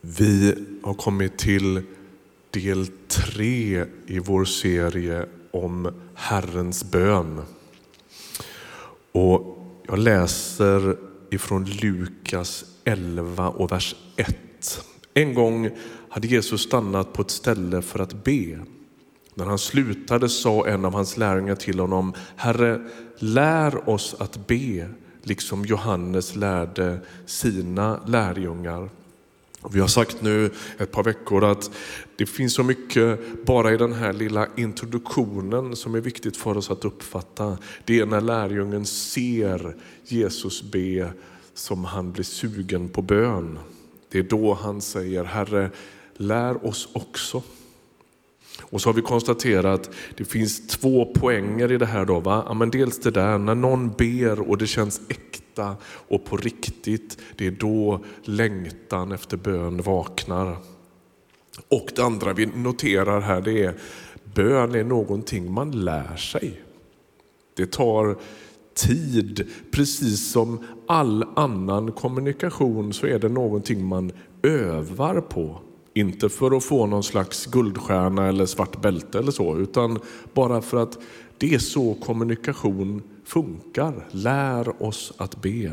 Vi har kommit till del tre i vår serie om Herrens bön. Och jag läser ifrån Lukas 11 och vers 1. En gång hade Jesus stannat på ett ställe för att be. När han slutade sa en av hans lärjungar till honom, Herre, lär oss att be, liksom Johannes lärde sina lärjungar. Vi har sagt nu ett par veckor att det finns så mycket bara i den här lilla introduktionen som är viktigt för oss att uppfatta. Det är när lärjungen ser Jesus be som han blir sugen på bön. Det är då han säger Herre, lär oss också. Och så har vi konstaterat att det finns två poänger i det här. Då, va? Ja, men dels det där när någon ber och det känns äkta och på riktigt. Det är då längtan efter bön vaknar. Och det andra vi noterar här det är bön är någonting man lär sig. Det tar tid. Precis som all annan kommunikation så är det någonting man övar på. Inte för att få någon slags guldstjärna eller svart bälte eller så, utan bara för att det är så kommunikation funkar. Lär oss att be.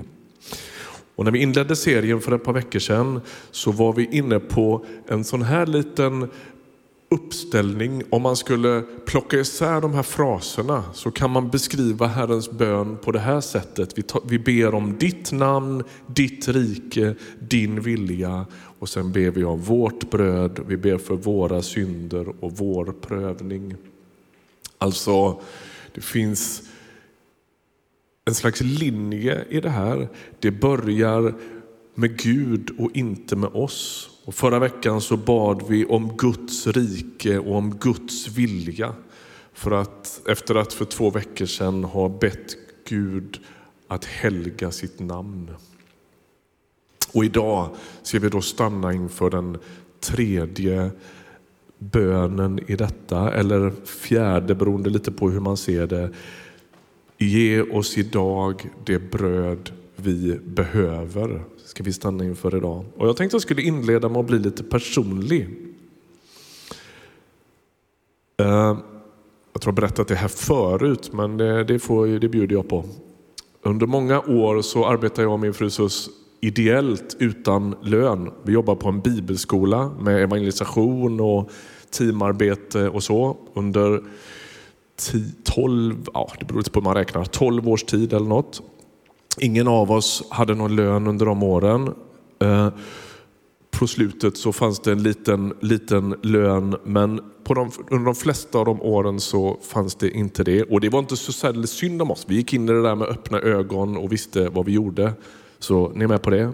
Och när vi inledde serien för ett par veckor sedan så var vi inne på en sån här liten uppställning. Om man skulle plocka isär de här fraserna så kan man beskriva Herrens bön på det här sättet. Vi, tar, vi ber om ditt namn, ditt rike, din vilja och sen ber vi om vårt bröd, vi ber för våra synder och vår prövning. Alltså, det finns en slags linje i det här. Det börjar med Gud och inte med oss. Och förra veckan så bad vi om Guds rike och om Guds vilja. För att, efter att för två veckor sedan ha bett Gud att helga sitt namn. Och idag ska vi då stanna inför den tredje bönen i detta, eller fjärde beroende lite på hur man ser det. Ge oss idag det bröd vi behöver, ska vi stanna inför idag. Och jag tänkte att jag skulle inleda med att bli lite personlig. Eh, jag tror jag berättat det här förut, men det, det, får, det bjuder jag på. Under många år så arbetar jag och min fru Sus ideellt utan lön. Vi jobbar på en bibelskola med evangelisation och teamarbete och så under 12, ja det beror lite på hur man räknar, 12 års tid eller något. Ingen av oss hade någon lön under de åren. Eh, på slutet så fanns det en liten, liten lön men på de, under de flesta av de åren så fanns det inte det. Och det var inte så särskilt synd om oss. Vi gick in i det där med öppna ögon och visste vad vi gjorde. Så ni är med på det?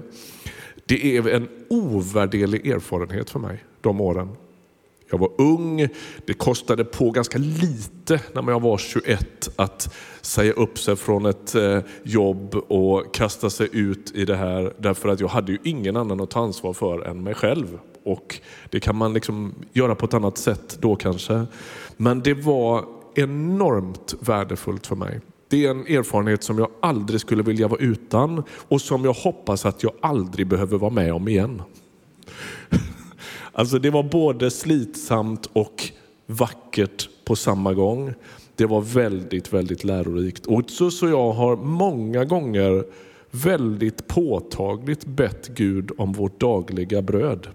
Det är en ovärderlig erfarenhet för mig de åren. Jag var ung, det kostade på ganska lite när jag var 21 att säga upp sig från ett eh, jobb och kasta sig ut i det här därför att jag hade ju ingen annan att ta ansvar för än mig själv. Och Det kan man liksom göra på ett annat sätt då kanske. Men det var enormt värdefullt för mig. Det är en erfarenhet som jag aldrig skulle vilja vara utan och som jag hoppas att jag aldrig behöver vara med om igen. Alltså det var både slitsamt och vackert på samma gång. Det var väldigt, väldigt lärorikt. Och så, så jag har många gånger väldigt påtagligt bett Gud om vårt dagliga bröd.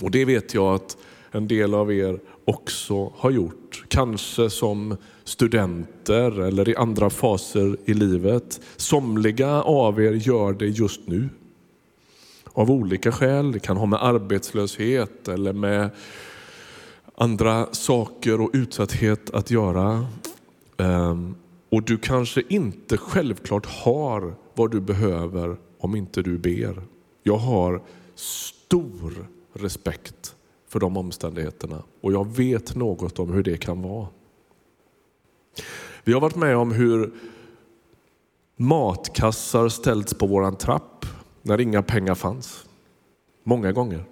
Och det vet jag att en del av er också har gjort. Kanske som studenter eller i andra faser i livet. Somliga av er gör det just nu. Av olika skäl. Det kan ha med arbetslöshet eller med andra saker och utsatthet att göra. Ehm, och du kanske inte självklart har vad du behöver om inte du ber. Jag har stor respekt för de omständigheterna och jag vet något om hur det kan vara. Vi har varit med om hur matkassar ställts på våran trapp när inga pengar fanns. Många gånger.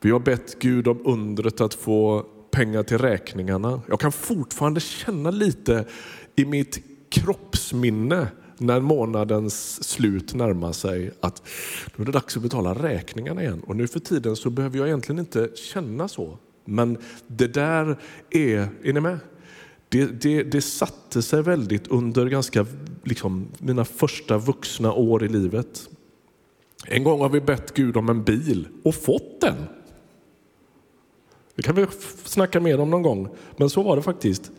Vi har bett Gud om undret att få pengar till räkningarna. Jag kan fortfarande känna lite i mitt kroppsminne när månadens slut närmar sig att nu är det dags att betala räkningarna igen. Och nu för tiden så behöver jag egentligen inte känna så. Men det där är, är ni med? Det, det, det satte sig väldigt under ganska, liksom, mina första vuxna år i livet. En gång har vi bett Gud om en bil och fått den. Det kan vi snacka mer om någon gång, men så var det faktiskt.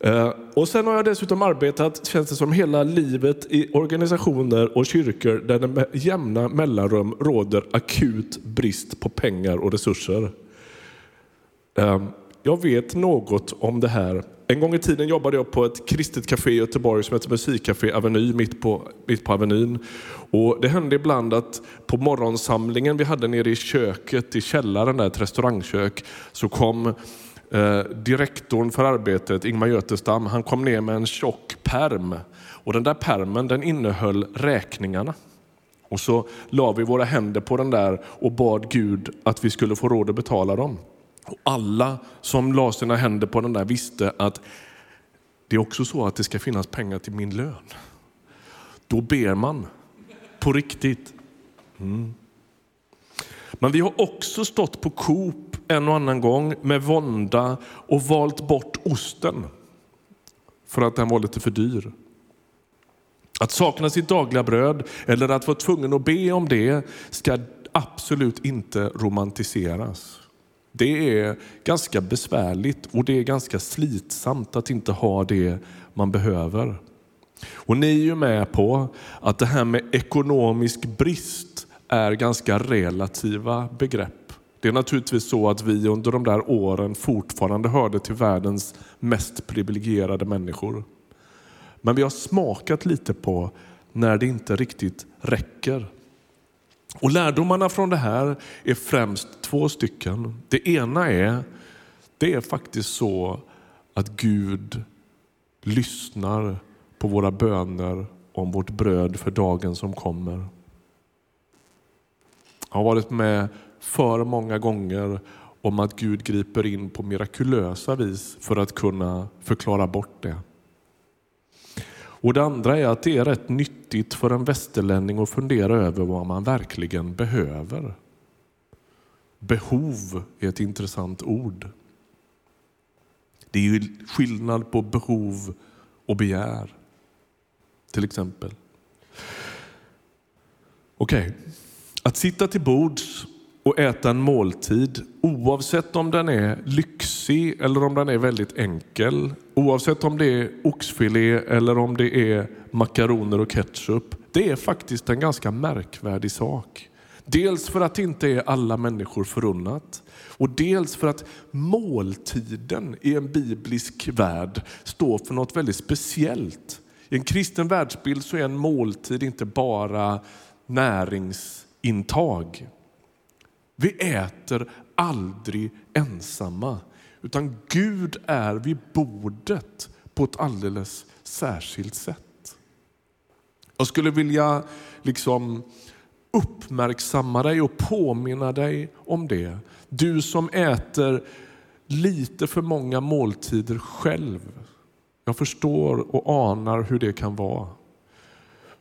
Eh, och sen har jag dessutom arbetat, känns det som, hela livet i organisationer och kyrkor där det med jämna mellanrum råder akut brist på pengar och resurser. Eh, jag vet något om det här. En gång i tiden jobbade jag på ett kristet café i Göteborg som heter Musikcafé Aveny mitt på, mitt på Avenyn. Och det hände ibland att på morgonsamlingen vi hade nere i köket i källaren, där, ett restaurangkök, så kom eh, direktorn för arbetet, Ingmar Götestam, han kom ner med en tjock perm. Och den där permen den innehöll räkningarna. Och så la vi våra händer på den där och bad Gud att vi skulle få råd att betala dem. Och alla som la sina händer på den där visste att det är också så att det ska finnas pengar till min lön. Då ber man på riktigt. Mm. Men vi har också stått på Coop en och annan gång med vånda och valt bort osten för att den var lite för dyr. Att sakna sitt dagliga bröd eller att vara tvungen att be om det ska absolut inte romantiseras. Det är ganska besvärligt och det är ganska slitsamt att inte ha det man behöver. Och ni är ju med på att det här med ekonomisk brist är ganska relativa begrepp. Det är naturligtvis så att vi under de där åren fortfarande hörde till världens mest privilegierade människor. Men vi har smakat lite på när det inte riktigt räcker. Och lärdomarna från det här är främst två stycken. Det ena är, det är faktiskt så att Gud lyssnar på våra böner om vårt bröd för dagen som kommer. Jag har varit med för många gånger om att Gud griper in på mirakulösa vis för att kunna förklara bort det. Och Det andra är att det är rätt nyttigt för en västerlänning att fundera över vad man verkligen behöver. Behov är ett intressant ord. Det är ju skillnad på behov och begär, till exempel. Okej, okay. att sitta till bords och äta en måltid, oavsett om den är lyxig eller om den är väldigt enkel, oavsett om det är oxfilé eller om det är makaroner och ketchup, det är faktiskt en ganska märkvärdig sak. Dels för att det inte är alla människor förunnat och dels för att måltiden i en biblisk värld står för något väldigt speciellt. I en kristen världsbild så är en måltid inte bara näringsintag. Vi äter aldrig ensamma, utan Gud är vid bordet på ett alldeles särskilt sätt. Jag skulle vilja liksom uppmärksamma dig och påminna dig om det. Du som äter lite för många måltider själv. Jag förstår och anar hur det kan vara.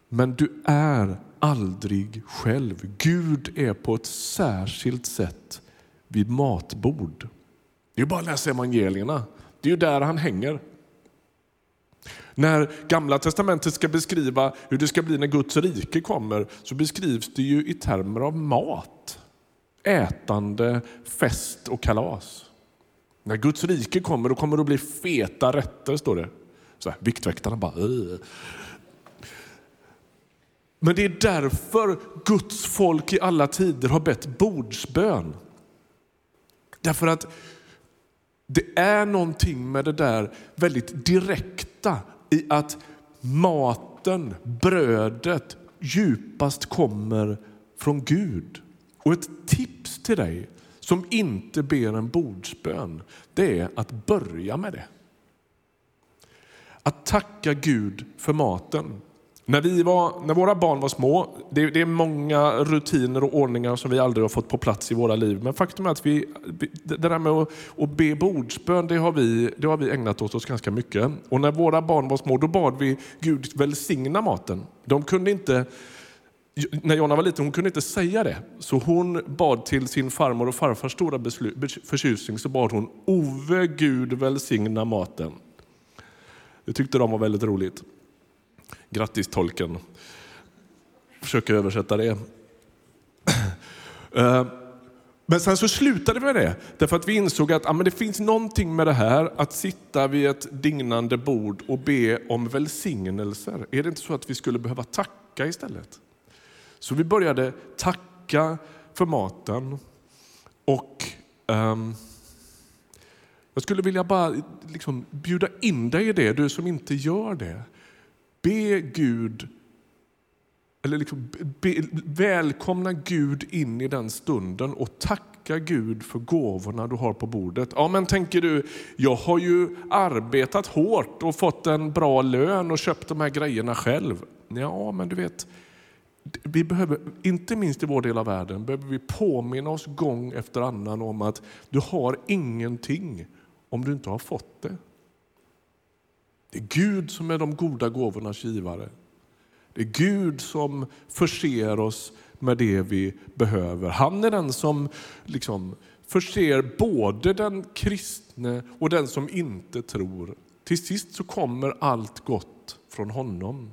Men du är aldrig själv. Gud är på ett särskilt sätt vid matbord. Det är bara att läsa evangelierna. Det är ju där han hänger. När Gamla testamentet ska beskriva hur det ska bli när Guds rike kommer så beskrivs det ju i termer av mat. Ätande, fest och kalas. När Guds rike kommer då kommer det att bli feta rätter, står det. Så här, viktväktarna bara... Åh. Men det är därför Guds folk i alla tider har bett bordsbön. Därför att det är någonting med det där väldigt direkta i att maten, brödet, djupast kommer från Gud. Och ett tips till dig som inte ber en bordsbön, det är att börja med det. Att tacka Gud för maten. När, vi var, när våra barn var små, det, det, är många rutiner och ordningar som vi aldrig har fått på plats i våra liv. Men faktum är att vi, det där med att, att be bordsbön, det har, vi, det har vi ägnat åt ganska mycket. Och när våra barn var små, då bad vi Gud välsigna maten. De kunde inte, när Jonna var liten, hon kunde inte säga det. Så hon bad till sin farmor och farfars stora förtjusning, så bad hon Ove Gud välsigna maten. Det tyckte de var väldigt roligt. Grattis tolken. Försöker översätta det. Eh, men sen så slutade vi med det, därför att vi insåg att men det finns någonting med det här att sitta vid ett dignande bord och be om välsignelser. Är det inte så att vi skulle behöva tacka istället? Så vi började tacka för maten och um, jag skulle vilja bara liksom bjuda in dig i det, du som inte gör det. Be Gud, eller liksom be, välkomna Gud in i den stunden och tacka Gud för gåvorna du har på bordet. Ja, men tänker du, jag har ju arbetat hårt och fått en bra lön och köpt de här grejerna själv. Ja, men du vet, vi behöver, inte minst i vår del av världen, behöver vi påminna oss gång efter annan om att du har ingenting om du inte har fått det. Det är Gud som är de goda gåvornas givare. Det är Gud som förser oss med det vi behöver. Han är den som liksom förser både den kristne och den som inte tror. Till sist så kommer allt gott från honom.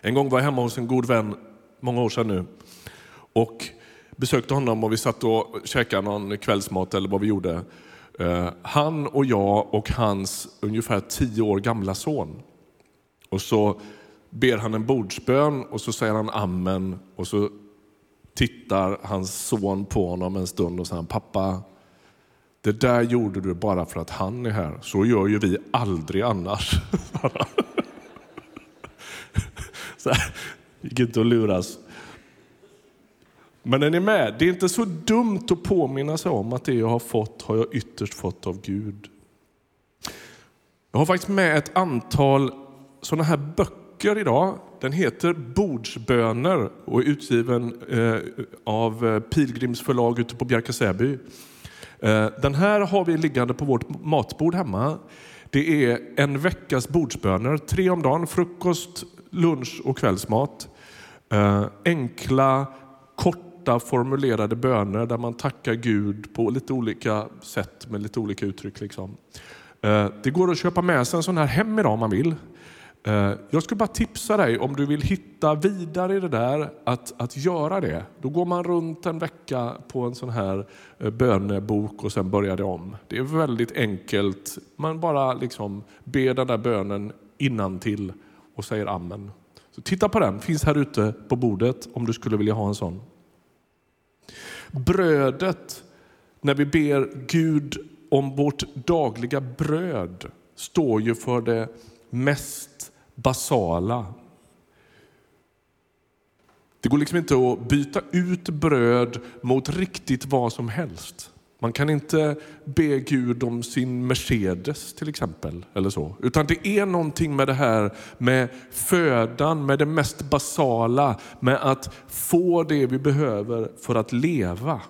En gång var jag hemma hos en god vän, många år sedan nu, och besökte honom och vi satt och käkade någon kvällsmat eller vad vi gjorde. Eh, han och jag och hans ungefär tio år gamla son. Och så ber han en bordsbön och så säger han amen och så tittar hans son på honom en stund och säger pappa, det där gjorde du bara för att han är här. Så gör ju vi aldrig annars. så här, gick inte att luras. Men är ni med? Det är inte så dumt att påminna sig om att det jag har fått har jag ytterst fått av Gud. Jag har faktiskt med ett antal sådana här böcker idag. Den heter Bordsböner och är utgiven eh, av eh, Pilgrimsförlag Pilgrims förlag ute på Bjärka-Säby. Eh, den här har vi liggande på vårt matbord hemma. Det är en veckas bordsböner, tre om dagen, frukost, lunch och kvällsmat. Enkla, korta korta formulerade böner där man tackar Gud på lite olika sätt med lite olika uttryck. Liksom. Eh, det går att köpa med sig en sån här hem idag om man vill. Eh, jag skulle bara tipsa dig om du vill hitta vidare i det där att, att göra det. Då går man runt en vecka på en sån här eh, bönebok och sen börjar det om. Det är väldigt enkelt. Man bara liksom ber den där bönen innan till och säger amen. Så titta på den, finns här ute på bordet om du skulle vilja ha en sån. Brödet, när vi ber Gud om vårt dagliga bröd, står ju för det mest basala. Det går liksom inte att byta ut bröd mot riktigt vad som helst. Man kan inte be Gud om sin Mercedes till exempel. eller så. Utan det är någonting med det här med födan, med det mest basala, med att få det vi behöver för att leva.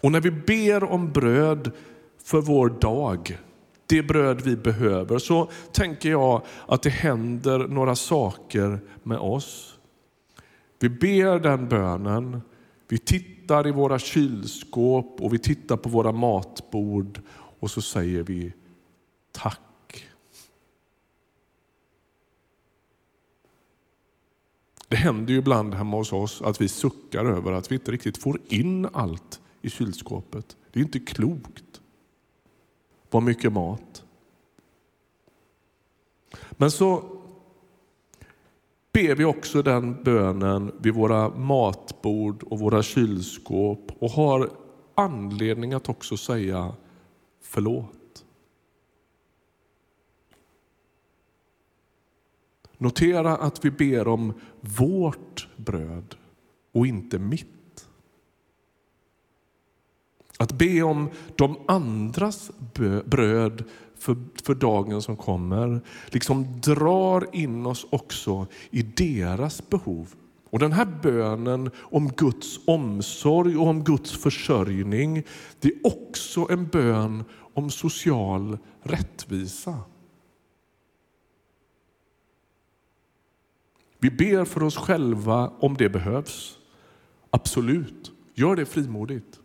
Och när vi ber om bröd för vår dag, det bröd vi behöver, så tänker jag att det händer några saker med oss. Vi ber den bönen, vi tittar i våra kylskåp och vi tittar på våra matbord och så säger vi tack. Det händer ju ibland hemma hos oss att vi suckar över att vi inte riktigt får in allt i kylskåpet. Det är inte klokt. Vad mycket mat. Men så ber vi också den bönen vid våra matbord och våra kylskåp och har anledning att också säga förlåt. Notera att vi ber om vårt bröd och inte mitt. Att be om de andras bröd för, för dagen som kommer liksom drar in oss också i deras behov. Och Den här bönen om Guds omsorg och om Guds försörjning det är också en bön om social rättvisa. Vi ber för oss själva om det behövs. Absolut, gör det frimodigt.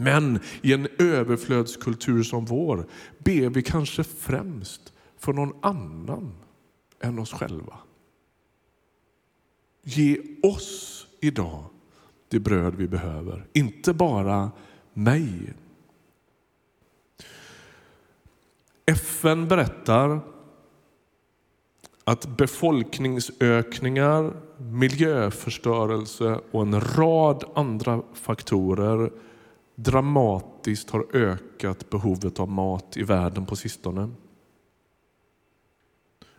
Men i en överflödskultur som vår ber vi kanske främst för någon annan än oss själva. Ge oss idag det bröd vi behöver, inte bara mig. FN berättar att befolkningsökningar, miljöförstörelse och en rad andra faktorer dramatiskt har ökat behovet av mat i världen på sistone.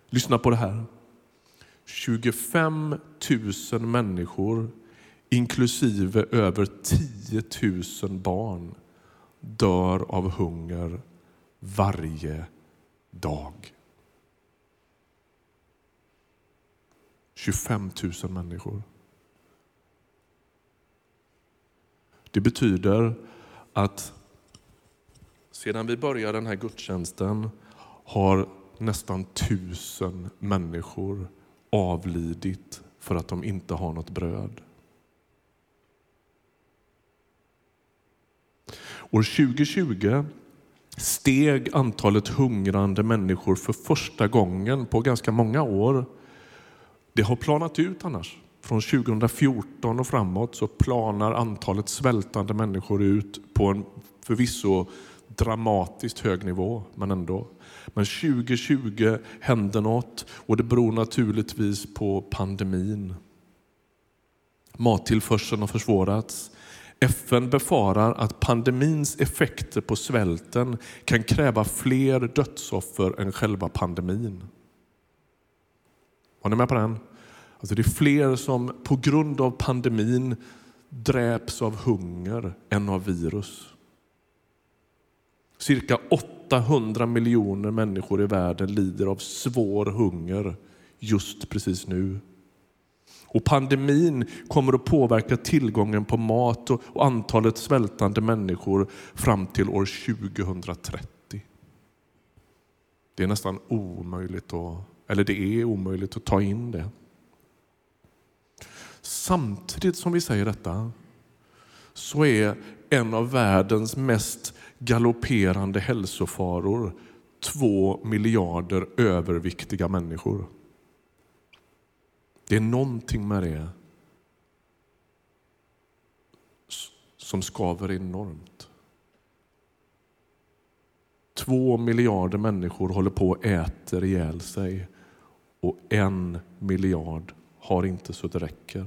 Lyssna på det här. 25 000 människor, inklusive över 10 000 barn, dör av hunger varje dag. 25 000 människor. Det betyder att sedan vi började den här gudstjänsten har nästan tusen människor avlidit för att de inte har något bröd. År 2020 steg antalet hungrande människor för första gången på ganska många år. Det har planat ut annars. Från 2014 och framåt så planar antalet svältande människor ut på en förvisso dramatiskt hög nivå, men ändå. Men 2020 hände något och det beror naturligtvis på pandemin. Mattillförseln har försvårats. FN befarar att pandemins effekter på svälten kan kräva fler dödsoffer än själva pandemin. Var ni med på den? Alltså det är fler som på grund av pandemin dräps av hunger än av virus. Cirka 800 miljoner människor i världen lider av svår hunger just precis nu. Och pandemin kommer att påverka tillgången på mat och antalet svältande människor fram till år 2030. Det är nästan omöjligt att, eller det är omöjligt att ta in det. Samtidigt som vi säger detta så är en av världens mest galopperande hälsofaror två miljarder överviktiga människor. Det är någonting med det som skaver enormt. Två miljarder människor håller på att äta ihjäl sig och en miljard har inte så det räcker.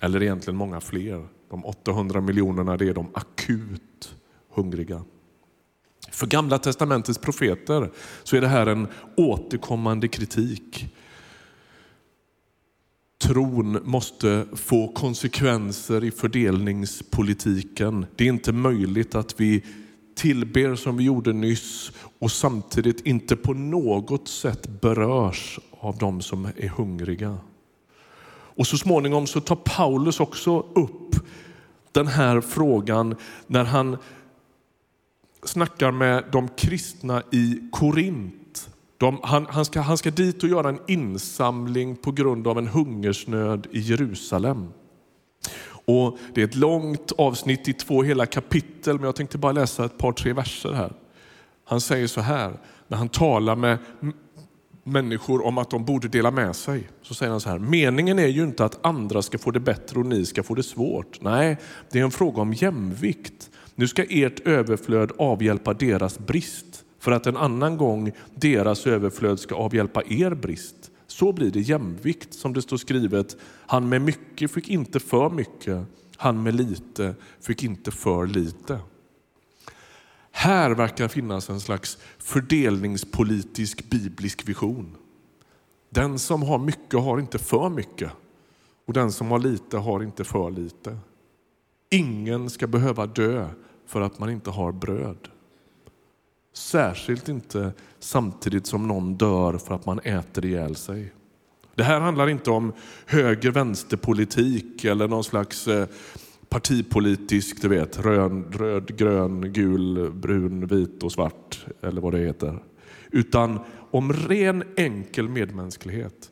Eller egentligen många fler. De 800 miljonerna det är de akut hungriga. För Gamla testamentets profeter så är det här en återkommande kritik. Tron måste få konsekvenser i fördelningspolitiken. Det är inte möjligt att vi tillber som vi gjorde nyss och samtidigt inte på något sätt berörs av de som är hungriga. Och så småningom så tar Paulus också upp den här frågan när han snackar med de kristna i Korint. De, han, han, ska, han ska dit och göra en insamling på grund av en hungersnöd i Jerusalem. Och Det är ett långt avsnitt i två hela kapitel, men jag tänkte bara läsa ett par tre verser här. Han säger så här, när han talar med människor om att de borde dela med sig. Så säger han så här, meningen är ju inte att andra ska få det bättre och ni ska få det svårt. Nej, det är en fråga om jämvikt. Nu ska ert överflöd avhjälpa deras brist för att en annan gång deras överflöd ska avhjälpa er brist. Så blir det jämvikt som det står skrivet. Han med mycket fick inte för mycket, han med lite fick inte för lite. Här verkar finnas en slags fördelningspolitisk biblisk vision. Den som har mycket har inte för mycket och den som har lite har inte för lite. Ingen ska behöva dö för att man inte har bröd. Särskilt inte samtidigt som någon dör för att man äter ihjäl sig. Det här handlar inte om höger-vänsterpolitik eller någon slags eh, partipolitisk, du vet, röd, röd, grön, gul, brun, vit och svart eller vad det heter. Utan om ren enkel medmänsklighet.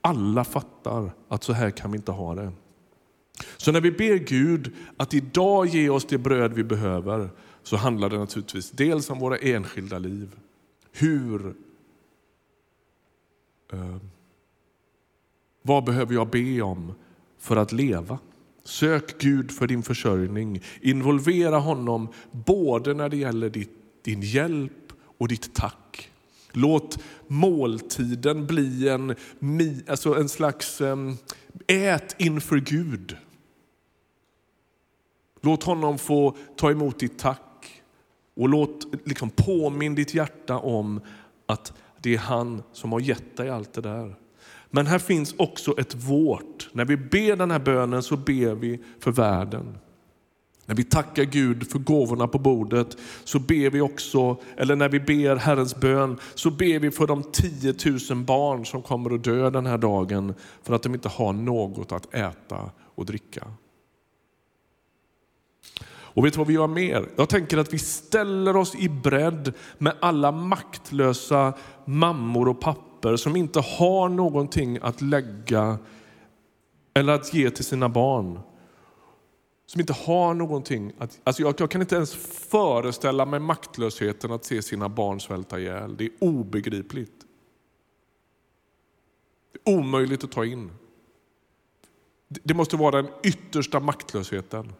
Alla fattar att så här kan vi inte ha det. Så när vi ber Gud att idag ge oss det bröd vi behöver så handlar det naturligtvis dels om våra enskilda liv. Hur eh, vad behöver jag be om för att leva? Sök Gud för din försörjning. Involvera honom både när det gäller din hjälp och ditt tack. Låt måltiden bli en, alltså en slags ät inför Gud. Låt honom få ta emot ditt tack och låt liksom påminn ditt hjärta om att det är han som har gett dig allt det där. Men här finns också ett vårt. När vi ber den här bönen så ber vi för världen. När vi tackar Gud för gåvorna på bordet så ber vi också, eller när vi ber Herrens bön, så ber vi för de 10 000 barn som kommer att dö den här dagen för att de inte har något att äta och dricka. Och vet du vad vi gör mer? Jag tänker att vi ställer oss i bredd med alla maktlösa mammor och pappor papper som inte har någonting att lägga eller att ge till sina barn. Som inte har någonting att... Alltså jag, jag kan inte ens föreställa mig maktlösheten att se sina barn svälta ihjäl. Det är obegripligt. Det är omöjligt att ta in. Det måste vara den yttersta maktlösheten.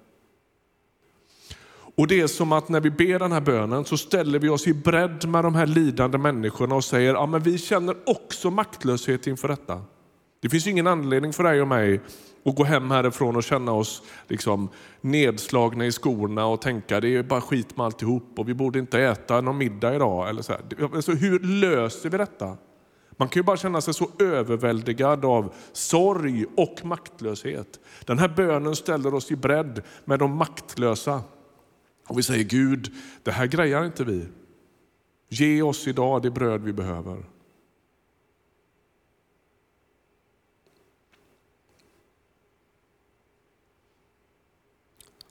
Och det är som att när vi ber den här bönen så ställer vi oss i bredd med de här lidande människorna och säger ja, men vi känner också maktlöshet inför detta. Det finns ingen anledning för dig och mig att gå hem härifrån och känna oss liksom nedslagna i skorna och tänka det är bara skit med alltihop och vi borde inte äta någon middag idag. Eller så här. Alltså, hur löser vi detta? Man kan ju bara känna sig så överväldigad av sorg och maktlöshet. Den här bönen ställer oss i bredd med de maktlösa. Och vi säger Gud, det här grejar inte vi. Ge oss idag det bröd vi behöver.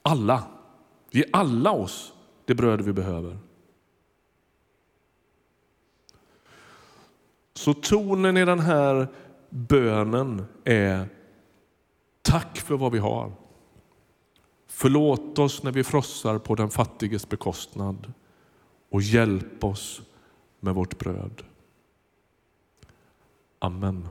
Alla, ge alla oss det bröd vi behöver. Så tonen i den här bönen är tack för vad vi har. Förlåt oss när vi frossar på den fattiges bekostnad och hjälp oss med vårt bröd. Amen.